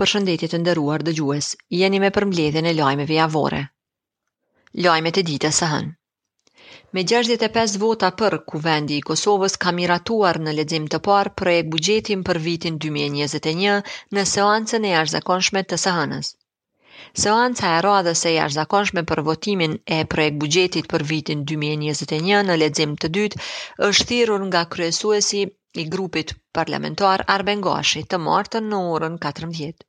Përshëndetje të nderuar dëgjues. Jeni me përmbledhjen e lajmeve javore. Lajmet e ditës së hënë. Me 65 vota për, Kuvendi i Kosovës ka miratuar në lexim të parë projektbuxhetin për vitin 2021 në seancën e jashtëzakonshme të së hënës. Seanca e radhës e jashtëzakonshme për votimin e projektbuxhetit për vitin dy mijë e njëzet e një në lexim të dytë është thirrur nga kryesuesi i grupit parlamentar Arben Gashi të martën në orën katërmbëdhjetë.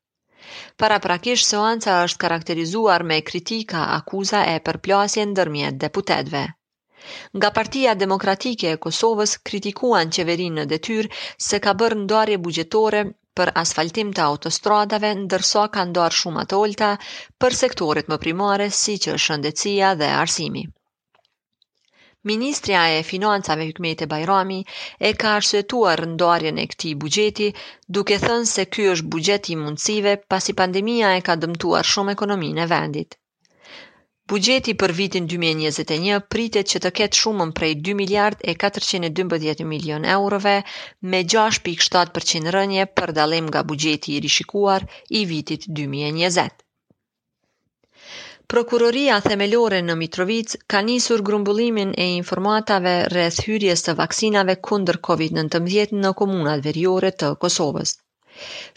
Paraprakisht seanca është karakterizuar me kritika, akuza e përplasje ndërmjet deputetëve. Nga Partia Demokratike e Kosovës kritikuan qeverinë në detyrë se ka bërë ndarje buxhetore për asfaltim të autostradave ndërsa ka ndarë shuma të ulëta për sektoret më primare siç është shëndetësia dhe arsimi. Ministrja e Financave Hykmete Bajrami e ka arsyetuar ndarjen e këtij buxheti duke thënë se ky është buxhet i mundësive pasi pandemia e ka dëmtuar shumë ekonominë e vendit. Buxheti për vitin 2021 pritet që të ketë shumën prej 2 miliard e 412 milion eurove me 6.7% rënie për dallim nga buxheti i rishikuar i vitit 2020. Prokuroria Themelore në Mitrovicë ka nisur grumbullimin e informatave rreth hyrjes së vaksinave kundër COVID-19 në komunat veriore të Kosovës.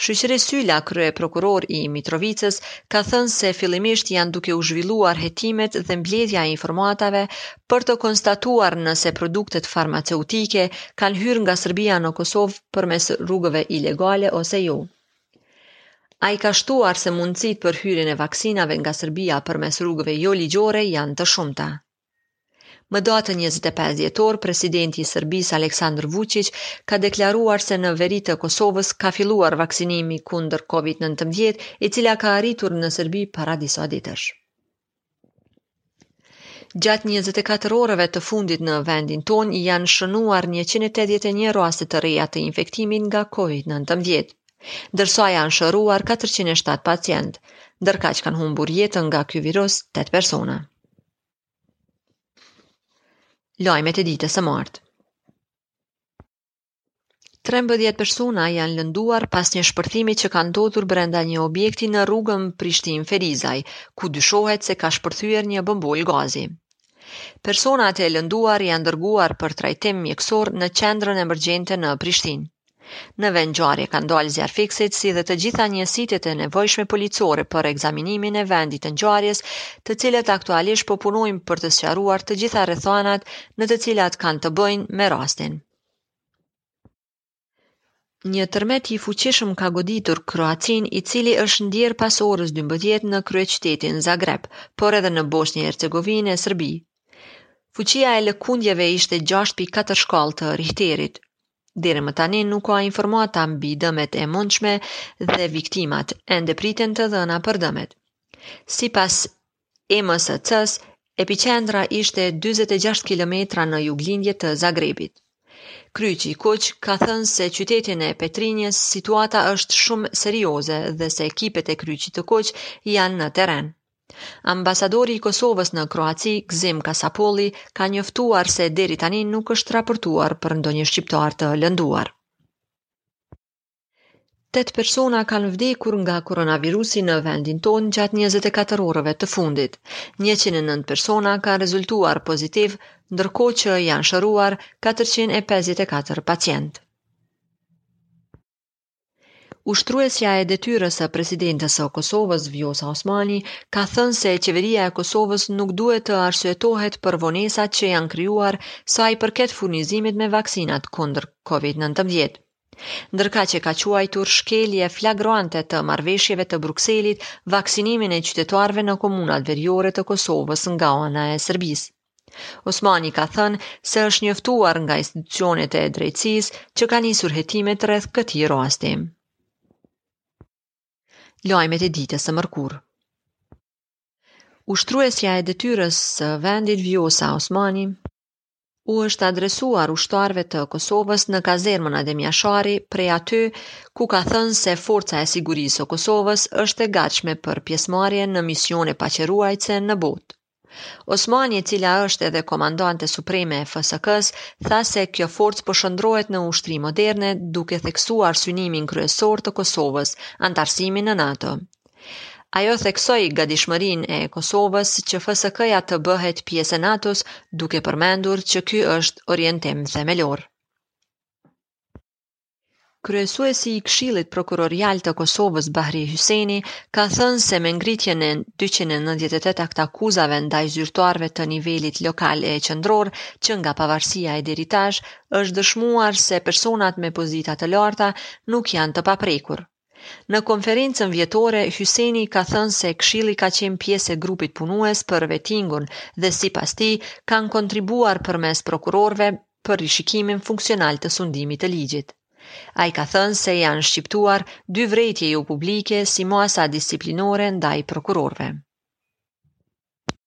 Shyqri Syla, kryeprokuror i Mitrovicës, ka thënë se fillimisht janë duke u zhvilluar hetimet dhe mbledhja e informatave për të konstatuar nëse produktet farmaceutike kanë hyrë nga Serbia në Kosovë përmes rrugëve ilegale ose jo. Ai ka shtuar se mundësitë për hyrjen e vaksinave nga Serbia përmes rrugëve joligjore janë të shumta. Më datë njëzet e pesë dhjetor, presidenti i Serbisë Aleksandër Vuçiq ka deklaruar se në veri të Kosovës ka filluar vaksinimi kundër Covid nëntëmbëdhjetë, e cila ka arritur në Serbi para disa ditësh. Gjatë njëzet e katër orëve të fundit në vendin tonë janë shënuar njëqind e tetëdhjetë e një raste të reja të infektimit nga Covid nëntëmbëdhjetë, ndërsa janë shëruar katërqind e shtatë pacientë, ndërkaq kanë humbur jetën nga ky virus tetë persona. Lajmet e ditës së martë. 13 persona janë lënduar pas një shpërthimi që ka ndodhur brenda një objekti në rrugën Prishtinë Ferizaj, ku dyshohet se ka shpërthyer një bombolë gazi. Personat e lënduar janë dërguar për trajtim mjekësor në qendrën emergjente në Prishtinë. Në vend ngjarje kanë dalë zjarrfikësit si dhe të gjitha njësitet e nevojshme policore për ekzaminimin e vendit të ngjarjes, të cilat aktualisht po punojnë për të sqaruar të gjitha rrethanat në të cilat kanë të bëjnë me rastin. Një tërmet i fuqishëm ka goditur Kroacinë, i cili është ndier pas orës 12 në kryeqytetin Zagreb, por edhe në Bosnje e Hercegovinë e Sërbi. Fuqia e lëkundjeve ishte 6.4 shkallë të Richterit. Deri më tani nuk ka informata mbi dëmet e mundshme dhe viktimat ende priten të dhëna për dëmet. Sipas EMSC-s, epiqendra ishte 46 kilometra në juglindje të Zagrebit. Kryqi Kuq ka thënë se qytetin e Petrinjës situata është shumë serioze dhe se ekipet e Kryqit të Kuq janë në terren. Ambasadori i Kosovës në Kroaci, Gëzim Kasapolli, ka njoftuar se deri tani nuk është raportuar për ndonjë shqiptar të lënduar. Tetë persona kanë vdekur nga koronavirusi në vendin tonë gjatë 24 orëve të fundit. 109 persona kanë rezultuar pozitiv, ndërkohë që janë shëruar 454 pacientë. Ushtruesja e detyrës së presidentes së Kosovës, Vjosa Osmani, ka thënë se qeveria e Kosovës nuk duhet të arsyetohet për vonesat që janë krijuar sa i përket furnizimit me vaksinat kundër COVID-19. Ndërkaq e ka quajtur shkelje flagrante të marrëveshjeve të Brukselit vaksinimin e qytetarëve në komunat veriore të Kosovës nga ana e Sërbisë. Osmani ka thënë se është njoftuar nga institucionet e drejtësisë që ka nisur hetimet rreth këtij rasti. Lajmet e ditës së mërkurë. Ushtruesja e detyrës së vendit Vjosa Osmani u është adresuar ushtarëve të Kosovës në kazermën Adem Jashari prej aty ku ka thënë se Forca e Sigurisë së Kosovës është e gatshme për pjesëmarrje në misione paqeruajtëse në botë. Osmani e cila është edhe komandante supreme e FSK-së, tha se kjo forcë po shndërrohet në ushtri moderne duke theksuar synimin kryesor të Kosovës, anëtarësimin në NATO. Ajo theksoi gatishmërinë e Kosovës që FSK-ja të bëhet pjesë e NATO-s, duke përmendur që ky është orientim themelor. Kryesuesi i Këshillit Prokurorial të Kosovës, Bahri Hyseni, ka thënë se me ngritjen e 298 aktakuzave ndaj zyrtarëve të nivelit lokal e qendror që nga pavarësia e deri tash, është dëshmuar se personat me pozita të larta nuk janë të paprekur. Në konferencën vjetore, Hyseni ka thënë se Këshilli ka qenë pjesë e grupit punues për Vetingun dhe sipas tij, kanë kontribuar përmes prokurorëve për rishikimin funksional të sundimit të ligjit. Ai ka thënë se janë shqiptuar dy vërejtje jopublike si masa disiplinore ndaj prokurorëve.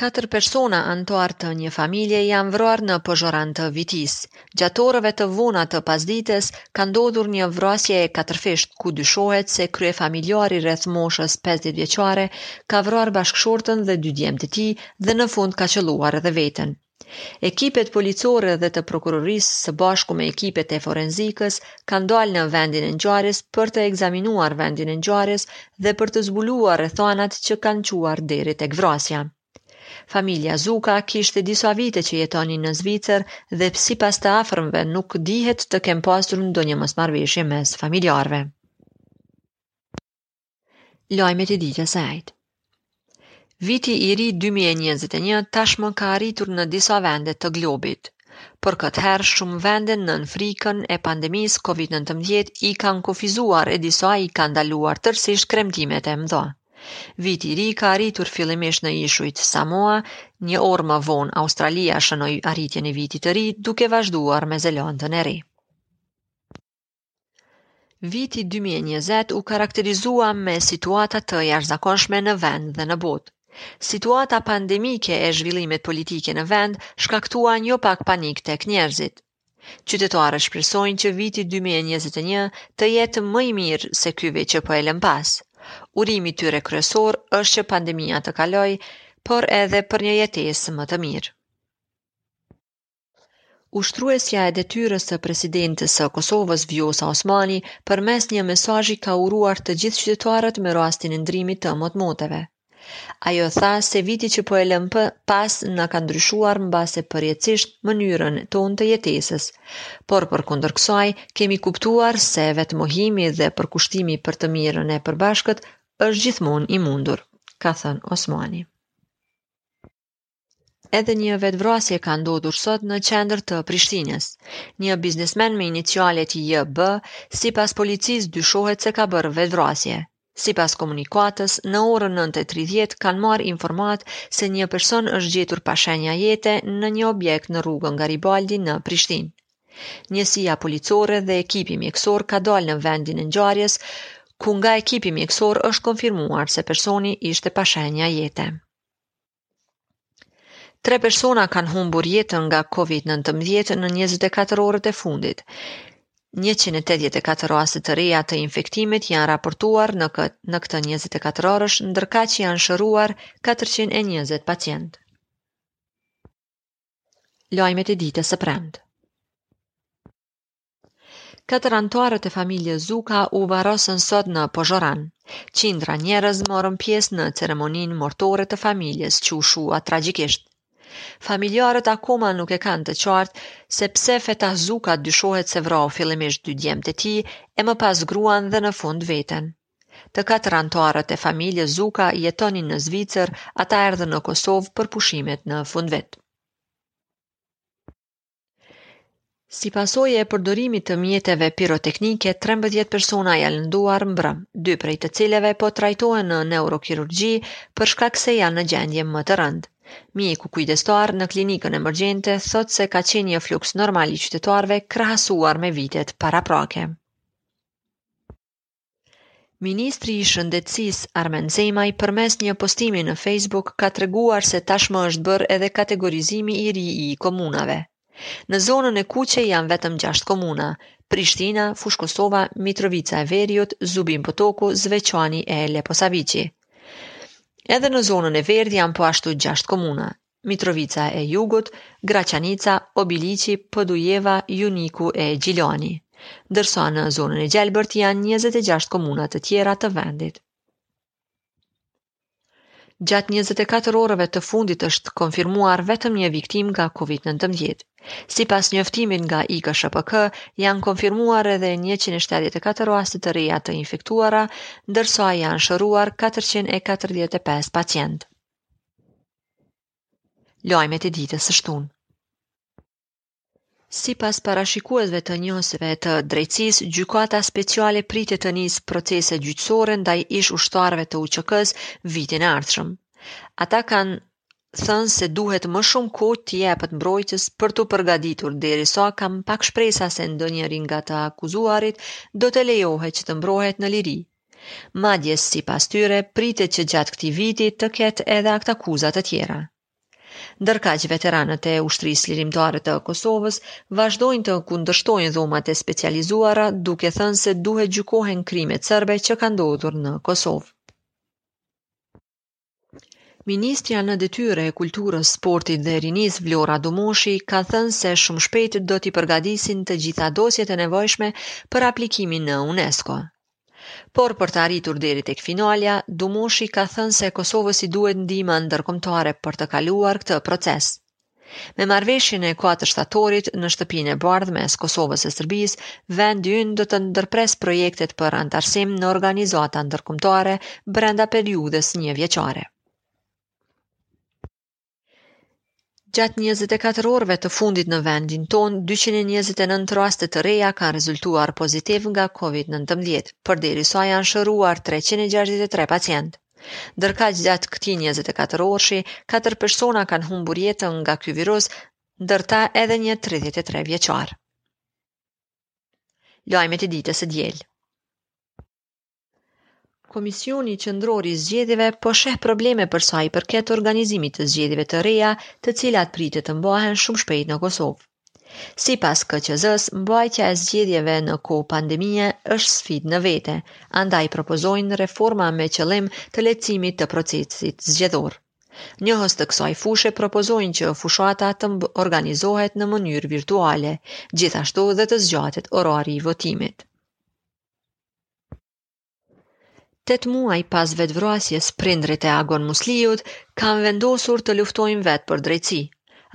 Katër persona anëtarë të një familje janë vrarë në Pozhoran të Vitisë. Gjatë orëve të vona të pasdites ka ndodhur një vrasje e katërfishtë ku dyshohet se kryefamiljari rreth moshës pesëdhjetë vjeçare ka vrarë bashkëshortën dhe dy djemtë e tij dhe në fund ka qëlluar edhe veten. Ekipet policore dhe të prokurorisë së bashku me ekipet e forenzikës kanë dalë në vendin e ngjarjes për të ekzaminuar vendin e ngjarjes dhe për të zbuluar rrethanat që kanë çuar deri tek vrasja. Familja Zuka kishte disa vite që jetonin në Zvicër dhe sipas të afërmve nuk dihet të kenë pasur ndonjë mosmarrëveshje mes familjarëve. Lajmet e ditës së sotme. Viti i ri 2021 tashmë ka arritur në disa vende të globit, por këtë herë shumë vende nën frikën e pandemisë COVID-19 i kanë kufizuar e disa i kanë ndaluar tërësisht kremtimet e mëdha. Viti i ri ka arritur fillimisht në ishujt Samoa, një orë më vonë Australia shënoi arritjen e vitit të ri duke vazhduar me Zelandën e Re. Viti 2020 u karakterizua me situata të jashtëzakonshme në vend dhe në botë. Situata pandemike e zhvillimet politike në vend shkaktuan jo pak panik tek njerëzit. Qytetarët shpresojnë që viti 2021 të jetë më i mirë se ky vit që po e lëmë pas. Urimi i tyre kryesor është që pandemia të kalojë, por edhe për një jetesë më të mirë. Ushtruesja e detyrës së presidentes së Kosovës, Vjosa Osmani, përmes një mesazhi ka uruar të gjithë qytetarët me rastin e ndërrimit të motmoteve. Ajo tha se viti që po e lëmë pas na ka ndryshuar mbase përjetësisht mënyrën tonë të jetesës. Por përkundër kësaj, kemi kuptuar se vetëmohimi dhe përkushtimi për të mirën e përbashkët është gjithmonë i mundur, ka thënë Osmani. Edhe një vetëvrasje ka ndodhur sot në qendër të Prishtinës. Një biznesmen me inicialet JB, sipas policisë dyshohet se ka bërë vetëvrasje. Sipas komunikatës, në orën 9.30 kanë marrë informatë se një person është gjetur pa shenja jete në një objekt në rrugën Garibaldi në Prishtinë. Njësia policore dhe ekipi mjekësor ka dalë në vendin e ngjarjes, ku nga ekipi mjekësor është konfirmuar se personi ishte pa shenja jete. Tre persona kanë humbur jetën nga COVID-19 në 24 orët e fundit. 184 raste të reja të infektimit janë raportuar në në këtë 24 orësh, ndërkaq që janë shëruar 420 pacientë. Lajmet e ditës së premtë. Katër anëtarët e familjes Zuka u varrosën sot në Pozhoran. Qindra njerëz morën pjesë në ceremoninë mortore të familjes që u shua tragjikisht. Familjarët akoma nuk e kanë të qartë se pse Fetah Zuka dyshohet se vrau fillimisht dy djemtë e tij e më pas gruan dhe në fund veten. Të katër anëtarët e familjes Zuka jetonin në Zvicër, ata erdhën në Kosovë për pushimet në fundvit. Si pasojë e përdorimit të mjeteve piroteknike, 13 persona janë lënduar mbrëm, dy prej të cilëve po trajtohen në neurokirurgji për shkak se janë në gjendje më të rëndë. Mjeku kujdestar në klinikën emergjente thotë se ka qenë një fluks normal i qytetarëve krahasuar me vitet paraprake. Ministri i Shëndetësisë Armend Zemaj përmes një postimi në Facebook ka treguar se tashmë është bërë edhe kategorizimi i ri i komunave. Në zonën e kuqe janë vetëm 6 komuna: Prishtina, Fushë Kosova, Mitrovica e Veriut, Zubin Potoku, Zveçani e Leposaviqi. Edhe në zonën e verdhë janë po ashtu 6 komuna. Mitrovica e Jugut, Graçanica, Obiliqi, Podujeva, Juniku e Gjilani. Ndërsa në zonën e gjelbërt janë 26 komuna të tjera të vendit. Gjatë 24 orëve të fundit është konfirmuar vetëm një viktimë nga COVID-19. Sipas njoftimit nga IKSHPK, janë konfirmuar edhe 174 raste të reja të infektuara, ndërsa janë shëruar 445 pacientë. Lajmet e ditës së shtunë. Sipas parashikuesve të njohësve të drejtësisë, gjykata speciale pritet të nisë procese gjyqësore ndaj ish ushtarëve të UÇK-së vitin e ardhshëm. Ata kanë thënë se duhet më shumë kohë të jepet mbrojtjes për t'u përgatitur, derisa kanë pak shpresa se ndonjëri nga të akuzuarit do të lejohet që të mbrohet në liri, Madje, sipas tyre, pritet që gjatë këtij viti të ketë edhe aktakuza të tjera. Ndërkaq, veteranët e Ushtrisë Çlirimtare të Kosovës vazhdojnë të kundërshtojnë dhomat e specializuara, duke thënë se duhet gjykohen krimet serbe që kanë ndodhur në Kosovë. Ministrja në detyre e Kulturës, Sportit dhe Rinisë Vlora Dumoshi ka thënë se shumë shpejt do t'i përgatisin të gjitha dosjet e nevojshme për aplikimin në UNESCO. Por për të arritur deri tek finalja, Dumoshi ka thënë se Kosovës i duhet ndihma ndërkombëtare për të kaluar këtë proces. Me marrëveshjen e katër shtatorit në Shtëpinë e Bardhë mes Kosovës e Serbisë, vendi ynë do të ndërpresë projektet për anëtarësim në organizata ndërkombëtare brenda periudhës një vjeçare. Gjatë 24 orëve të fundit në vendin tonë, 229 raste të reja kanë rezultuar pozitive nga COVID-19, përderisa janë shëruar 363 pacientë. Ndërkaq gjatë këtij 24 orëshi, katër persona kanë humbur jetën nga ky virus, ndër ta edhe një 33 vjeçar. Lajmet e ditës së diel. Komisioni Qendror i Zgjedhjeve po sheh probleme për sa i përket organizimit të zgjedhjeve të reja, të cilat pritet të mbahen shumë shpejt në Kosovë. Sipas KQZ-së, mbajtja e zgjedhjeve në kohë pandemie është sfidë në vete, andaj propozojnë reforma me qëllim të lehtësimit të procesit zgjedhor. Njohës të kësaj fushe propozojnë që fushata të organizohet në mënyrë virtuale, gjithashtu dhe të zgjatet orari i votimit. Tetë muaj pas vetëvrasjes prindërit e Agon Musliut kanë vendosur të luftojnë vetë për drejtësi.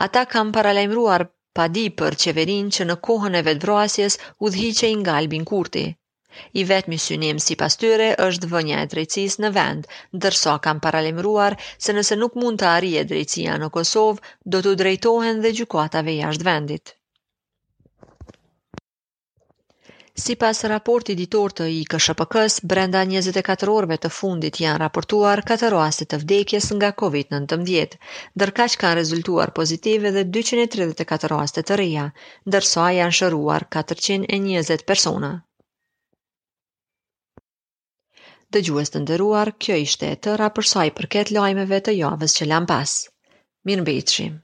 Ata kanë paralajmëruar padi për qeverinë që në kohën e vetëvrasjes udhëhiqej nga Albin Kurti. I vetmi synim sipas tyre është vënia e drejtësisë në vend, ndërsa kanë paralajmëruar se nëse nuk mund të arrihet drejtësia në Kosovë, do t'u drejtohen dhe gjykatave jashtë vendit. Sipas raportit ditor të IKSHPK-së, brenda 24 orëve të fundit janë raportuar 4 raste të vdekjes nga COVID-19, ndërkaq kanë rezultuar pozitive dhe 234 raste të reja, ndërsa janë shëruar 420 persona. Dëgjues të nderuar, kjo ishte e tëra për sa i përket lajmeve të javës që lamë pas. Mirëmbetshim!